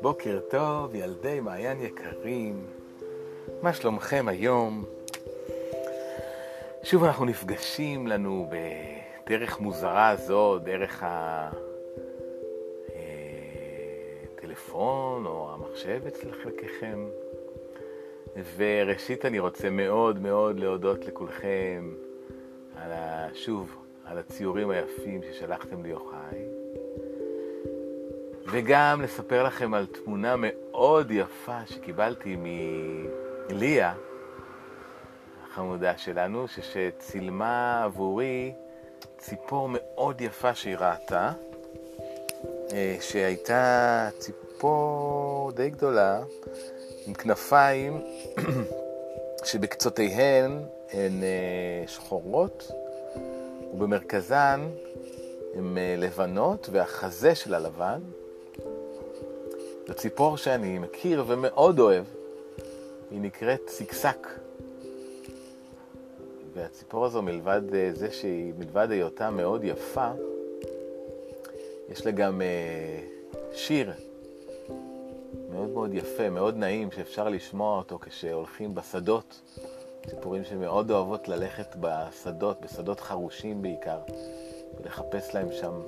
בוקר טוב, ילדי מעיין יקרים, מה שלומכם היום? שוב אנחנו נפגשים לנו בדרך מוזרה זו, דרך הטלפון או המחשב אצל חלקכם. וראשית אני רוצה מאוד מאוד להודות לכולכם על. שוב, על הציורים היפים ששלחתם ליוחאי. וגם לספר לכם על תמונה מאוד יפה שקיבלתי מליה, החמודה שלנו, שצילמה עבורי ציפור מאוד יפה שהיא ראתה, אה, שהייתה ציפור די גדולה, עם כנפיים שבקצותיהן הן אה, שחורות, ובמרכזן הן אה, לבנות, והחזה שלה לבן. זו ציפור שאני מכיר ומאוד אוהב, היא נקראת סיקסק. והציפור הזו, מלבד אה, זה שהיא, מלבד היותה מאוד יפה, יש לה גם אה, שיר מאוד מאוד יפה, מאוד נעים, שאפשר לשמוע אותו כשהולכים בשדות. ציפורים שמאוד אוהבות ללכת בשדות, בשדות חרושים בעיקר, ולחפש להם שם,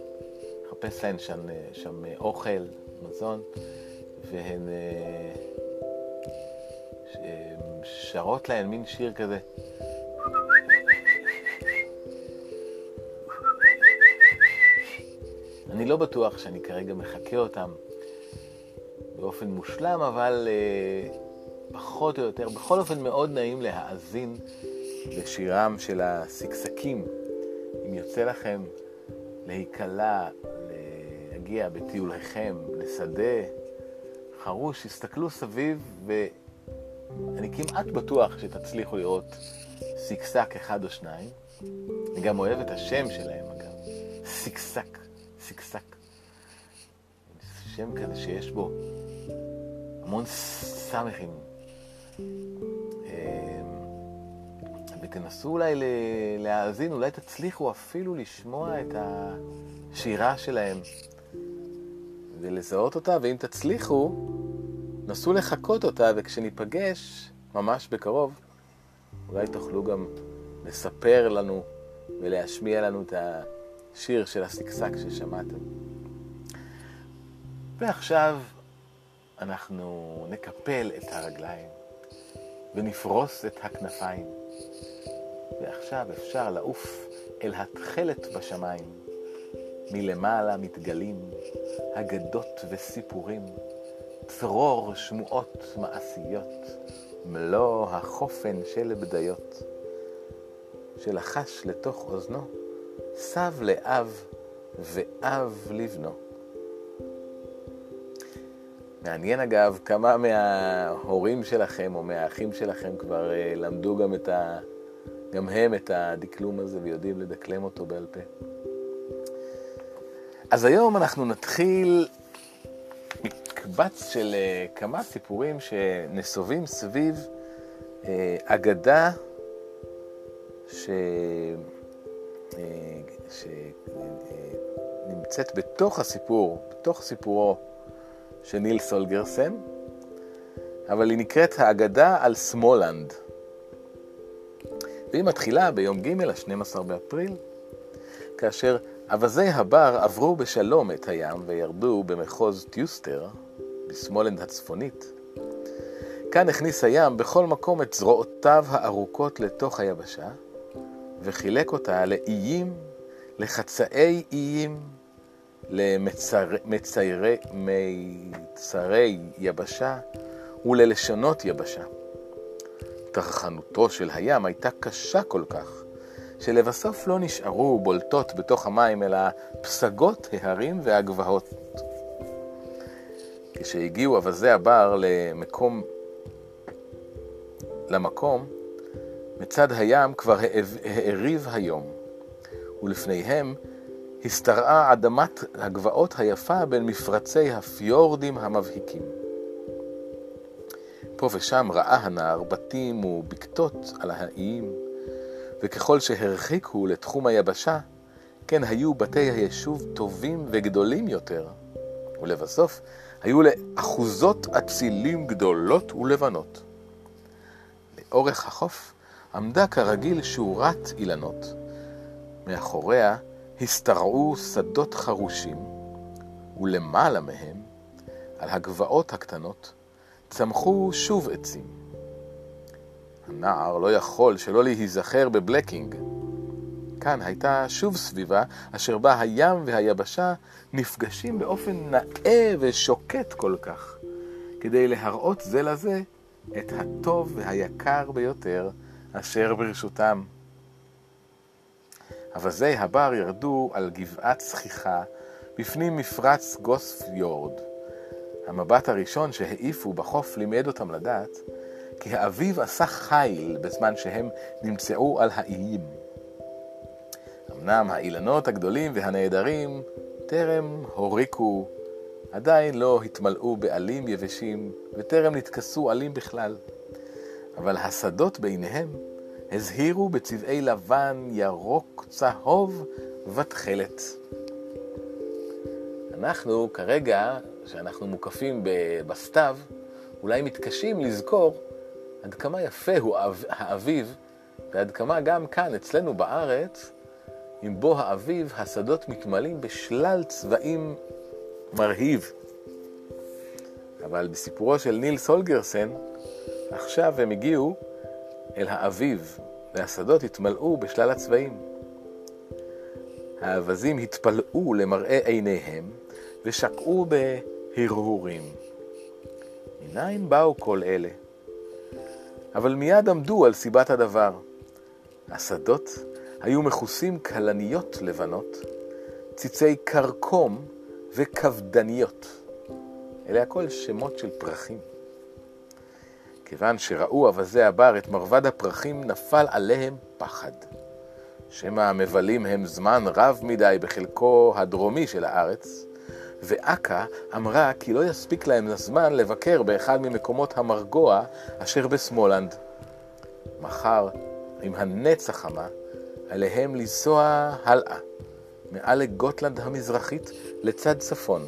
לחפש להם שם, אה, שם אוכל, מזון. והן אה, אה, שרות להן מין שיר כזה. אני לא בטוח שאני כרגע מחקה אותם באופן מושלם, אבל uh, פחות או יותר, בכל אופן מאוד נעים להאזין לשירם של הסקסקים. אם יוצא לכם להיקלע, להגיע בטיוליכם לשדה חרוש, הסתכלו סביב, ואני כמעט בטוח שתצליחו לראות סיקסק אחד או שניים. אני גם אוהב את השם שלהם, אגב. סיקסק, סיקסק. שם כזה שיש בו המון סמכים. אמ, ותנסו אולי להאזין, אולי תצליחו אפילו לשמוע את השירה שלהם. ולזהות אותה, ואם תצליחו, נסו לחקות אותה, וכשניפגש, ממש בקרוב, אולי תוכלו גם לספר לנו ולהשמיע לנו את השיר של הסקסק ששמעתם. ועכשיו אנחנו נקפל את הרגליים ונפרוס את הכנפיים. ועכשיו אפשר לעוף אל התכלת בשמיים. מלמעלה מתגלים אגדות וסיפורים, צרור שמועות מעשיות, מלוא החופן של בדיות. שלחש לתוך אוזנו, סב לאב ואב לבנו. מעניין אגב כמה מההורים שלכם או מהאחים שלכם כבר uh, למדו גם, את ה... גם הם את הדקלום הזה ויודעים לדקלם אותו בעל פה. אז היום אנחנו נתחיל מקבץ של uh, כמה סיפורים שנסובים סביב uh, אגדה ש... שנמצאת בתוך הסיפור, בתוך סיפורו של נילס הולגרסן, אבל היא נקראת האגדה על סמולנד. והיא מתחילה ביום ג', ה-12 באפריל, כאשר אווזי הבר עברו בשלום את הים וירדו במחוז טיוסטר, בשמאלנד הצפונית. כאן הכניס הים בכל מקום את זרועותיו הארוכות לתוך היבשה, וחילק אותה לאיים, לחצאי איים, למצרי יבשה וללשונות יבשה. טרחנותו של הים הייתה קשה כל כך, שלבסוף לא נשארו בולטות בתוך המים, אלא פסגות ההרים והגבעות. כשהגיעו אווזי הבר למקום, למקום, מצד הים כבר העריב היום, ולפניהם השתרעה אדמת הגבעות היפה בין מפרצי הפיורדים המבהיקים. פה ושם ראה הנער בתים ובקתות על האיים, וככל שהרחיקו לתחום היבשה, כן היו בתי היישוב טובים וגדולים יותר, ולבסוף היו לאחוזות אצילים גדולות ולבנות. לאורך החוף עמדה כרגיל שורת אילנות. מאחוריה השתרעו שדות חרושים, ולמעלה מהם, על הגבעות הקטנות, צמחו שוב עצים. הנער לא יכול שלא להיזכר בבלקינג. כאן הייתה שוב סביבה אשר בה הים והיבשה נפגשים באופן נאה ושוקט כל כך, כדי להראות זה לזה את הטוב והיקר ביותר אשר ברשותם. אווזי הבר ירדו על גבעת צחיחה בפנים מפרץ גוספיורד. המבט הראשון שהעיפו בחוף לימד אותם לדעת כי האביב עשה חיל בזמן שהם נמצאו על האיים. אמנם האילנות הגדולים והנהדרים טרם הוריקו, עדיין לא התמלאו בעלים יבשים וטרם נתכסו עלים בכלל, אבל השדות ביניהם הזהירו בצבעי לבן, ירוק, צהוב ותכלת. אנחנו כרגע, כשאנחנו מוקפים בסתיו, אולי מתקשים לזכור עד כמה יפה הוא האביב, ועד כמה גם כאן, אצלנו בארץ, עם בוא האביב, השדות מתמלאים בשלל צבעים מרהיב. אבל בסיפורו של ניל סולגרסן, עכשיו הם הגיעו אל האביב, והשדות התמלאו בשלל הצבעים. האווזים התפלאו למראה עיניהם, ושקעו בהרהורים. מניין באו כל אלה? אבל מיד עמדו על סיבת הדבר. השדות היו מכוסים כלניות לבנות, ציצי כרכום וכבדניות. אלה הכל שמות של פרחים. כיוון שראו אווזי הבר את מרבד הפרחים, נפל עליהם פחד. שמא המבלים הם זמן רב מדי בחלקו הדרומי של הארץ, ואכה אמרה כי לא יספיק להם הזמן לבקר באחד ממקומות המרגוע אשר בשמאלנד. מחר, עם הנץ החמה, עליהם לנסוע הלאה, מעל לגוטלנד המזרחית לצד צפון.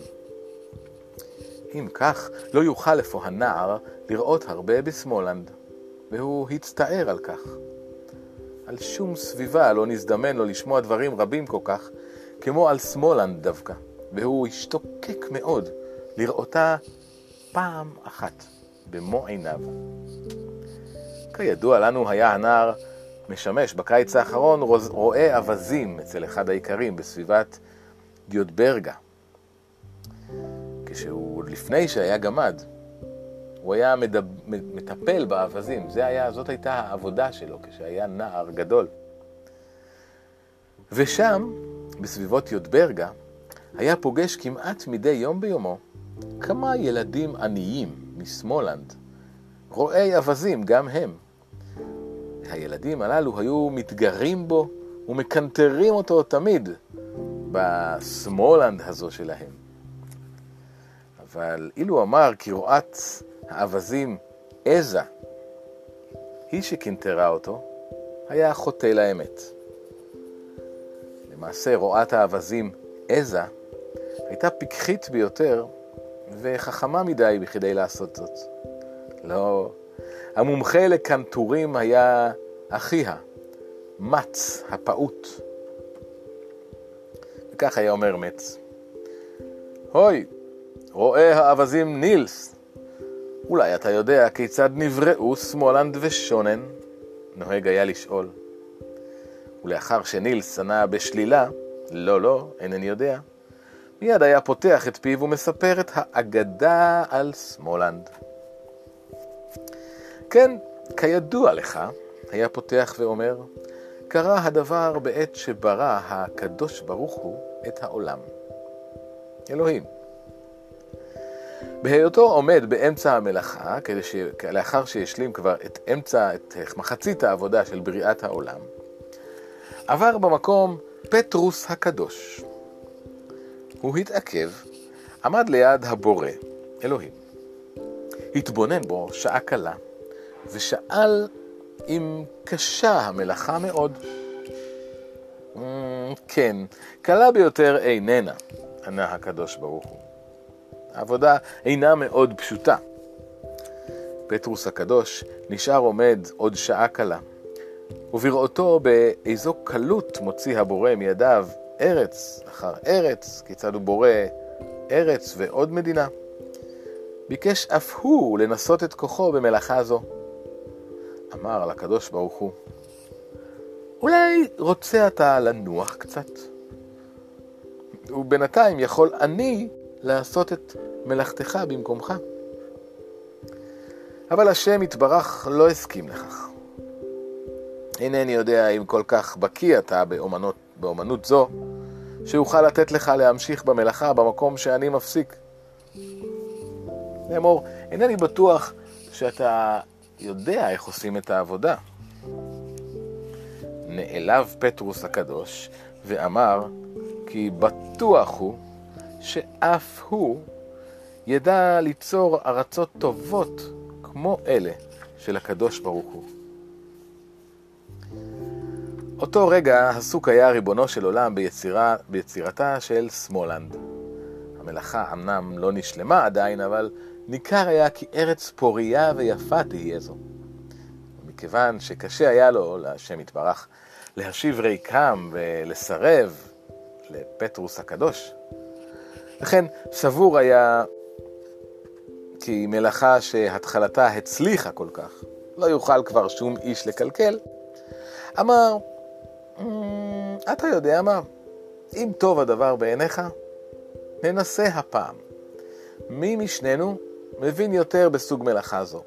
אם כך, לא יוכל אפוא הנער לראות הרבה בשמאלנד, והוא הצטער על כך. על שום סביבה לא נזדמן לו לשמוע דברים רבים כל כך, כמו על שמאלנד דווקא, והוא השתוקק מאוד לראותה פעם אחת במו עיניו. כידוע לנו היה הנער משמש בקיץ האחרון רואה אווזים אצל אחד האיכרים בסביבת גיוטברגה. כשהוא, לפני שהיה גמד, הוא היה מדב, מטפל באווזים. היה, זאת הייתה העבודה שלו כשהיה נער גדול. ושם, בסביבות יודברגה, היה פוגש כמעט מדי יום ביומו כמה ילדים עניים משמאלנד, רועי אווזים גם הם. הילדים הללו היו מתגרים בו ומקנטרים אותו תמיד בשמאלנד הזו שלהם. אבל אילו אמר כי רואת האווזים עזה היא שקנטרה אותו, היה חוטא לאמת. למעשה רואת האווזים עזה הייתה פיקחית ביותר וחכמה מדי בכדי לעשות זאת. לא, המומחה לקנטורים היה אחיה, מץ הפעוט. וכך היה אומר מצ. הוי, רואה האווזים נילס, אולי אתה יודע כיצד נבראו שמאלנד ושונן? נוהג היה לשאול. ולאחר שנילס ענה בשלילה, לא, לא, אינני יודע, מיד היה פותח את פיו ומספר את האגדה על שמאלנד. כן, כידוע לך, היה פותח ואומר, קרה הדבר בעת שברא הקדוש ברוך הוא את העולם. אלוהים. בהיותו עומד באמצע המלאכה, כדי ש... לאחר שהשלים כבר את אמצע, את מחצית העבודה של בריאת העולם, עבר במקום פטרוס הקדוש. הוא התעכב, עמד ליד הבורא, אלוהים. התבונן בו שעה קלה, ושאל אם קשה המלאכה מאוד. כן, קלה ביותר איננה, ענה הקדוש ברוך הוא. העבודה אינה מאוד פשוטה. פטרוס הקדוש נשאר עומד עוד שעה קלה, ובראותו באיזו קלות מוציא הבורא מידיו ארץ אחר ארץ, כיצד הוא בורא ארץ ועוד מדינה. ביקש אף הוא לנסות את כוחו במלאכה זו. אמר לקדוש ברוך הוא, אולי רוצה אתה לנוח קצת? ובינתיים יכול אני לעשות את מלאכתך במקומך. אבל השם יתברך לא הסכים לכך. אינני יודע אם כל כך בקיא אתה באומנות, באומנות זו, שאוכל לתת לך להמשיך במלאכה במקום שאני מפסיק. לאמור, אינני בטוח שאתה יודע איך עושים את העבודה. נעלב פטרוס הקדוש ואמר כי בטוח הוא שאף הוא ידע ליצור ארצות טובות כמו אלה של הקדוש ברוך הוא. אותו רגע עסוק היה ריבונו של עולם ביצירה, ביצירתה של שמאלנד. המלאכה אמנם לא נשלמה עדיין, אבל ניכר היה כי ארץ פוריה ויפה תהיה זו. מכיוון שקשה היה לו, להשם יתברך, להשיב ריקם ולסרב לפטרוס הקדוש, לכן סבור היה כי מלאכה שהתחלתה הצליחה כל כך, לא יוכל כבר שום איש לקלקל, אמר, אמ, אתה יודע מה, אם טוב הדבר בעיניך, ננסה הפעם. מי משנינו מבין יותר בסוג מלאכה זו?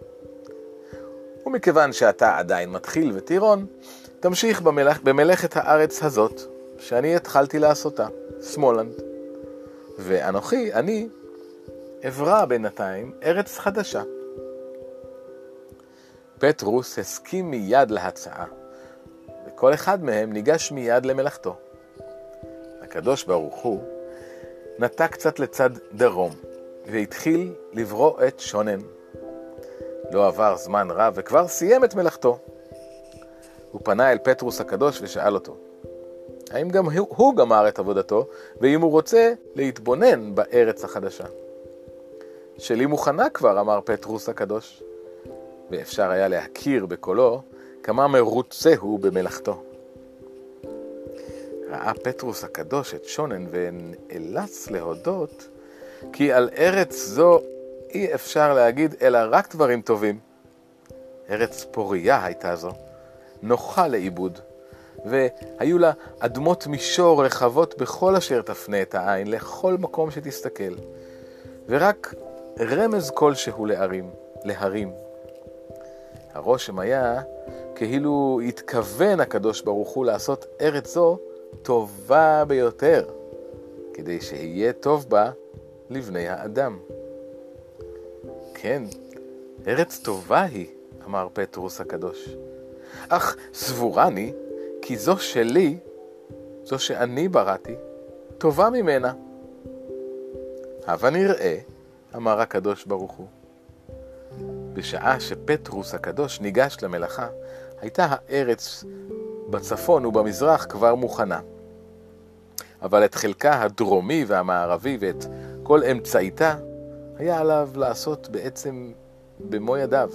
ומכיוון שאתה עדיין מתחיל וטירון, תמשיך במלאכ... במלאכת הארץ הזאת, שאני התחלתי לעשותה, שמאלנד. ואנוכי, אני, אברא בינתיים ארץ חדשה. פטרוס הסכים מיד להצעה, וכל אחד מהם ניגש מיד למלאכתו. הקדוש ברוך הוא נטה קצת לצד דרום, והתחיל לברוא את שונן. לא עבר זמן רב וכבר סיים את מלאכתו. הוא פנה אל פטרוס הקדוש ושאל אותו, האם גם הוא, גמר את עבודתו, ואם הוא רוצה להתבונן בארץ החדשה. שלי מוכנה כבר, אמר פטרוס הקדוש, ואפשר היה להכיר בקולו כמה מרוצה הוא במלאכתו. ראה פטרוס הקדוש את שונן ונאלץ להודות כי על ארץ זו אי אפשר להגיד אלא רק דברים טובים. ארץ פוריה הייתה זו, נוחה לעיבוד, והיו לה אדמות מישור רחבות בכל אשר תפנה את העין, לכל מקום שתסתכל, ורק רמז כלשהו להרים, להרים. הרושם היה כאילו התכוון הקדוש ברוך הוא לעשות ארץ זו טובה ביותר, כדי שיהיה טוב בה לבני האדם. כן, ארץ טובה היא, אמר פטרוס הקדוש. אך סבורני כי זו שלי, זו שאני בראתי, טובה ממנה. הבה נראה, אמר הקדוש ברוך הוא. בשעה שפטרוס הקדוש ניגש למלאכה, הייתה הארץ בצפון ובמזרח כבר מוכנה. אבל את חלקה הדרומי והמערבי ואת כל אמצעיתה היה עליו לעשות בעצם במו ידיו.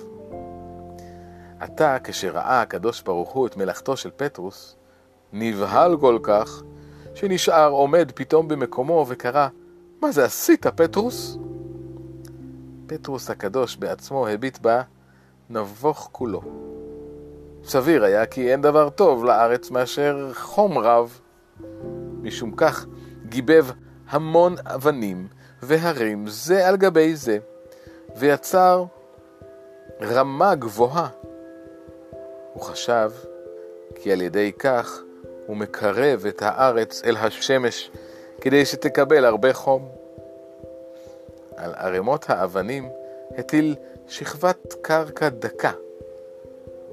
עתה, כשראה הקדוש ברוך הוא את מלאכתו של פטרוס, נבהל כל כך, שנשאר עומד פתאום במקומו וקרא, מה זה עשית, פטרוס? פטרוס הקדוש בעצמו הביט בה נבוך כולו. סביר היה כי אין דבר טוב לארץ מאשר חום רב. משום כך גיבב המון אבנים והרים זה על גבי זה, ויצר רמה גבוהה. הוא חשב כי על ידי כך הוא מקרב את הארץ אל השמש כדי שתקבל הרבה חום. על ערימות האבנים הטיל שכבת קרקע דקה,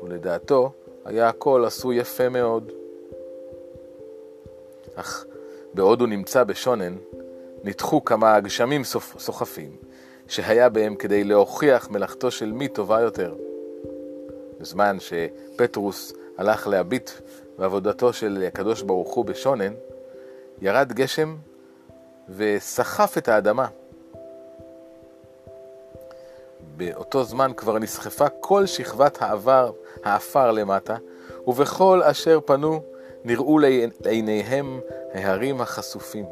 ולדעתו היה הכל עשוי יפה מאוד. אך בעוד הוא נמצא בשונן, ניתחו כמה הגשמים סוחפים, שהיה בהם כדי להוכיח מלאכתו של מי טובה יותר. בזמן שפטרוס הלך להביט בעבודתו של הקדוש ברוך הוא בשונן, ירד גשם וסחף את האדמה. באותו זמן כבר נסחפה כל שכבת העבר, האפר למטה, ובכל אשר פנו נראו לעיניהם ההרים החשופים.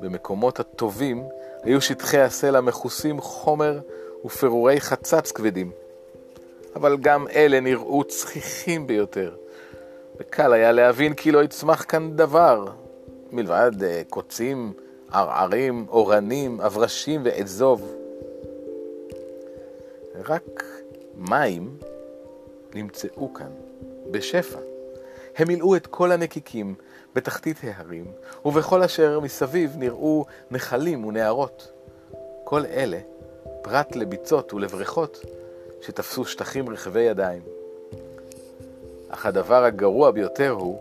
במקומות הטובים היו שטחי הסלע מכוסים חומר ופירורי חצץ כבדים. אבל גם אלה נראו צחיחים ביותר, וקל היה להבין כי לא יצמח כאן דבר, מלבד uh, קוצים, ערערים, אורנים, אברשים ואזוב. רק מים נמצאו כאן, בשפע. הם מילאו את כל הנקיקים בתחתית ההרים, ובכל אשר מסביב נראו נחלים ונהרות. כל אלה, פרט לביצות ולבריכות, שתפסו שטחים רחבי ידיים. אך הדבר הגרוע ביותר הוא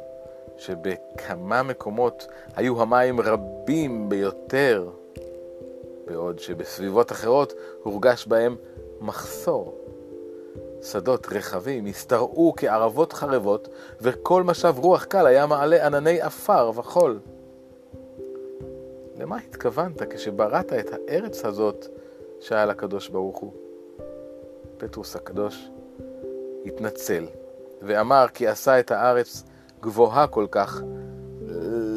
שבכמה מקומות היו המים רבים ביותר, בעוד שבסביבות אחרות הורגש בהם מחסור. שדות רחבים השתרעו כערבות חרבות, וכל משב רוח קל היה מעלה ענני עפר וחול. למה התכוונת כשבראת את הארץ הזאת? שאל הקדוש ברוך הוא. פטרוס הקדוש התנצל ואמר כי עשה את הארץ גבוהה כל כך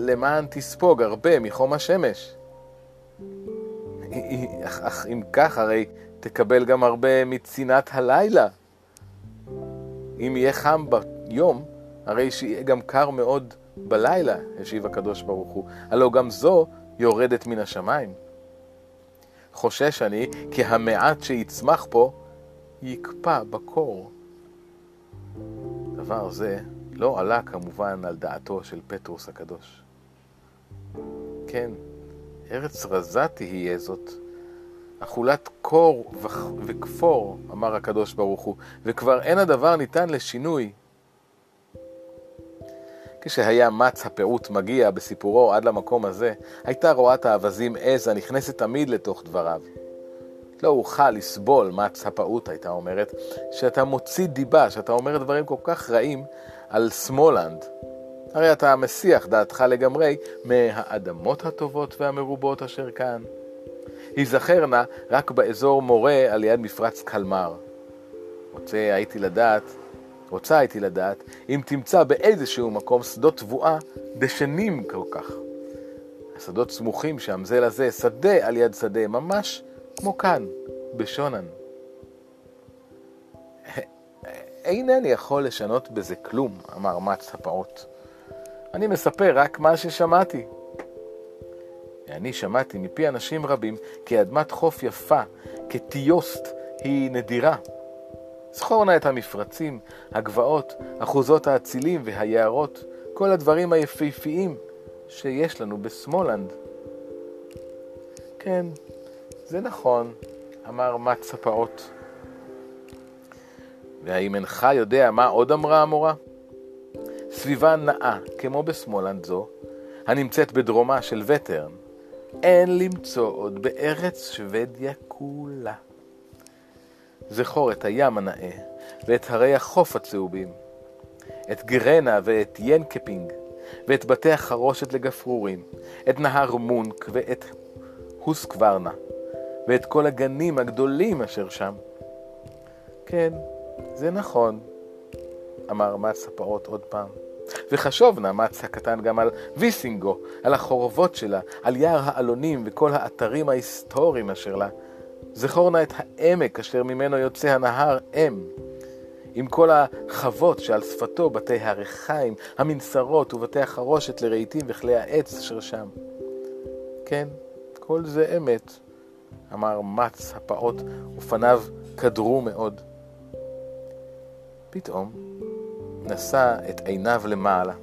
למען תספוג הרבה מחום השמש. אך, אך אם כך הרי תקבל גם הרבה מצנעת הלילה. אם יהיה חם ביום, הרי שיהיה גם קר מאוד בלילה, השיב הקדוש ברוך הוא. הלא גם זו יורדת מן השמיים. חושש אני כי המעט שיצמח פה יקפא בקור. דבר זה לא עלה כמובן על דעתו של פטרוס הקדוש. כן, ארץ רזה תהיה זאת, אכולת קור וכפור, אמר הקדוש ברוך הוא, וכבר אין הדבר ניתן לשינוי. כשהיה מץ הפעוט מגיע בסיפורו עד למקום הזה, הייתה רואת האווזים עז הנכנסת תמיד לתוך דבריו. לא אוכל לסבול מץ הפעוט, הייתה אומרת, שאתה מוציא דיבה, שאתה אומר דברים כל כך רעים על שמאלנד. הרי אתה מסיח דעתך לגמרי מהאדמות הטובות והמרובות אשר כאן. היזכר נא רק באזור מורה על יד מפרץ קלמר. רוצה הייתי לדעת, רוצה הייתי לדעת, אם תמצא באיזשהו מקום שדות תבואה דשנים כל כך. השדות סמוכים שם זה לזה, שדה על יד שדה, ממש כמו כאן, בשונן. אינני יכול לשנות בזה כלום, אמר מץ הפעוט. אני מספר רק מה ששמעתי. אני שמעתי מפי אנשים רבים כי אדמת חוף יפה, כטיוסט, היא נדירה. זכור נא את המפרצים, הגבעות, אחוזות האצילים והיערות, כל הדברים היפהפיים שיש לנו בשמאלנד. כן, זה נכון, אמר מץ הפעות. והאם אינך יודע מה עוד אמרה המורה? סביבה נאה, כמו בשמאלנד זו, הנמצאת בדרומה של וטרן, אין למצוא עוד בארץ שוודיה כולה. זכור את הים הנאה, ואת הרי החוף הצהובים, את גרנה ואת ינקפינג, ואת בתי החרושת לגפרורים, את נהר מונק ואת הוסקוורנה, ואת כל הגנים הגדולים אשר שם. כן, זה נכון, אמר מץ הפרות עוד פעם. וחשוב נא מץ הקטן גם על ויסינגו, על החורבות שלה, על יער העלונים וכל האתרים ההיסטוריים אשר לה. זכור נא את העמק אשר ממנו יוצא הנהר אם, עם כל החוות שעל שפתו, בתי הריחיים, המנסרות ובתי החרושת לרהיטים וכלי העץ אשר שם. כן, כל זה אמת, אמר מץ הפעוט, ופניו קדרו מאוד. פתאום נשא את עיניו למעלה.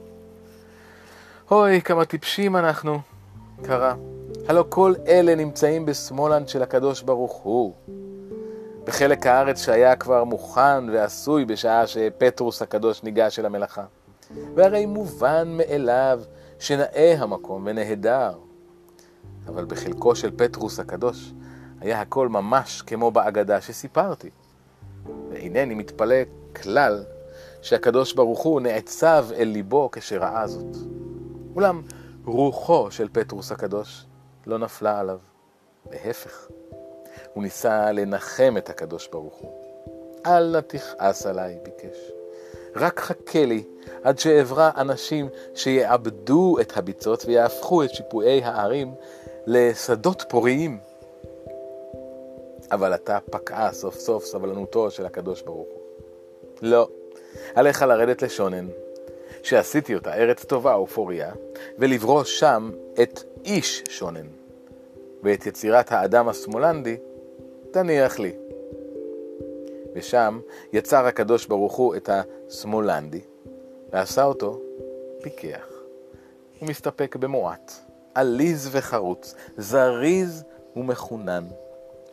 אוי, כמה טיפשים אנחנו, קרא. הלא כל אלה נמצאים בשמאלן של הקדוש ברוך הוא. בחלק הארץ שהיה כבר מוכן ועשוי בשעה שפטרוס הקדוש ניגש אל המלאכה. והרי מובן מאליו שנאה המקום ונהדר. אבל בחלקו של פטרוס הקדוש היה הכל ממש כמו באגדה שסיפרתי. ואינני מתפלא כלל שהקדוש ברוך הוא נעצב אל ליבו כשראה זאת. אולם רוחו של פטרוס הקדוש לא נפלה עליו. להפך, הוא ניסה לנחם את הקדוש ברוך הוא. אל נא תכעס עליי, ביקש. רק חכה לי עד שאברא אנשים שיעבדו את הביצות ויהפכו את שיפועי הערים לשדות פוריים. אבל אתה פקעה סוף סוף סבלנותו של הקדוש ברוך הוא. לא, עליך לרדת לשונן, שעשיתי אותה ארץ טובה ופוריה, ולברוש שם את איש שונן, ואת יצירת האדם השמאלנדי תניח לי. ושם יצר הקדוש ברוך הוא את השמאלנדי, ועשה אותו פיקח. הוא מסתפק במועט, עליז וחרוץ, זריז ומחונן,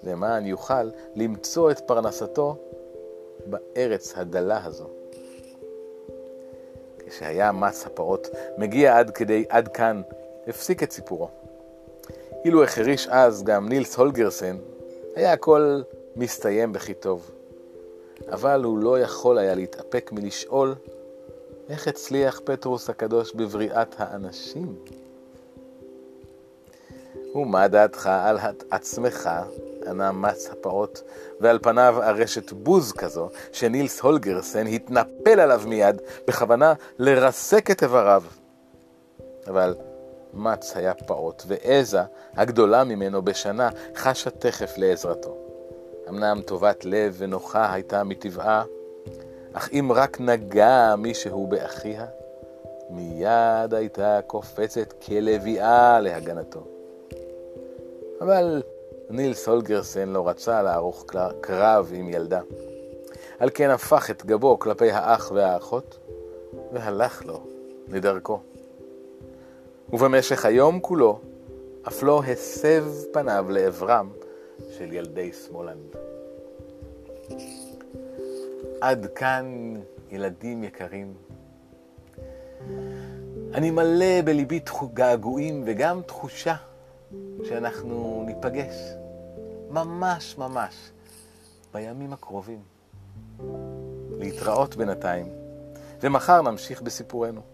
למען יוכל למצוא את פרנסתו בארץ הדלה הזו. כשהיה מס הפרות מגיע עד כדי, עד כאן, הפסיק את סיפורו. אילו החריש אז גם נילס הולגרסן, היה הכל מסתיים בכי טוב. אבל הוא לא יכול היה להתאפק מלשאול איך הצליח פטרוס הקדוש בבריאת האנשים? ומה דעתך על עצמך, ענה מץ הפעות, ועל פניו ארשת בוז כזו, שנילס הולגרסן התנפל עליו מיד, בכוונה לרסק את איבריו. אבל מץ היה פעוט, ועזה, הגדולה ממנו בשנה, חשה תכף לעזרתו. אמנם טובת לב ונוחה הייתה מטבעה, אך אם רק נגע מישהו באחיה, מיד הייתה קופצת כלביאה להגנתו. אבל נילס הולגרסן לא רצה לערוך קרב עם ילדה. על כן הפך את גבו כלפי האח והאחות, והלך לו לדרכו. ובמשך היום כולו אף לא הסב פניו לעברם של ילדי שמאלנד. עד כאן, ילדים יקרים. אני מלא בליבי געגועים וגם תחושה שאנחנו ניפגש ממש ממש בימים הקרובים. להתראות בינתיים, ומחר נמשיך בסיפורנו.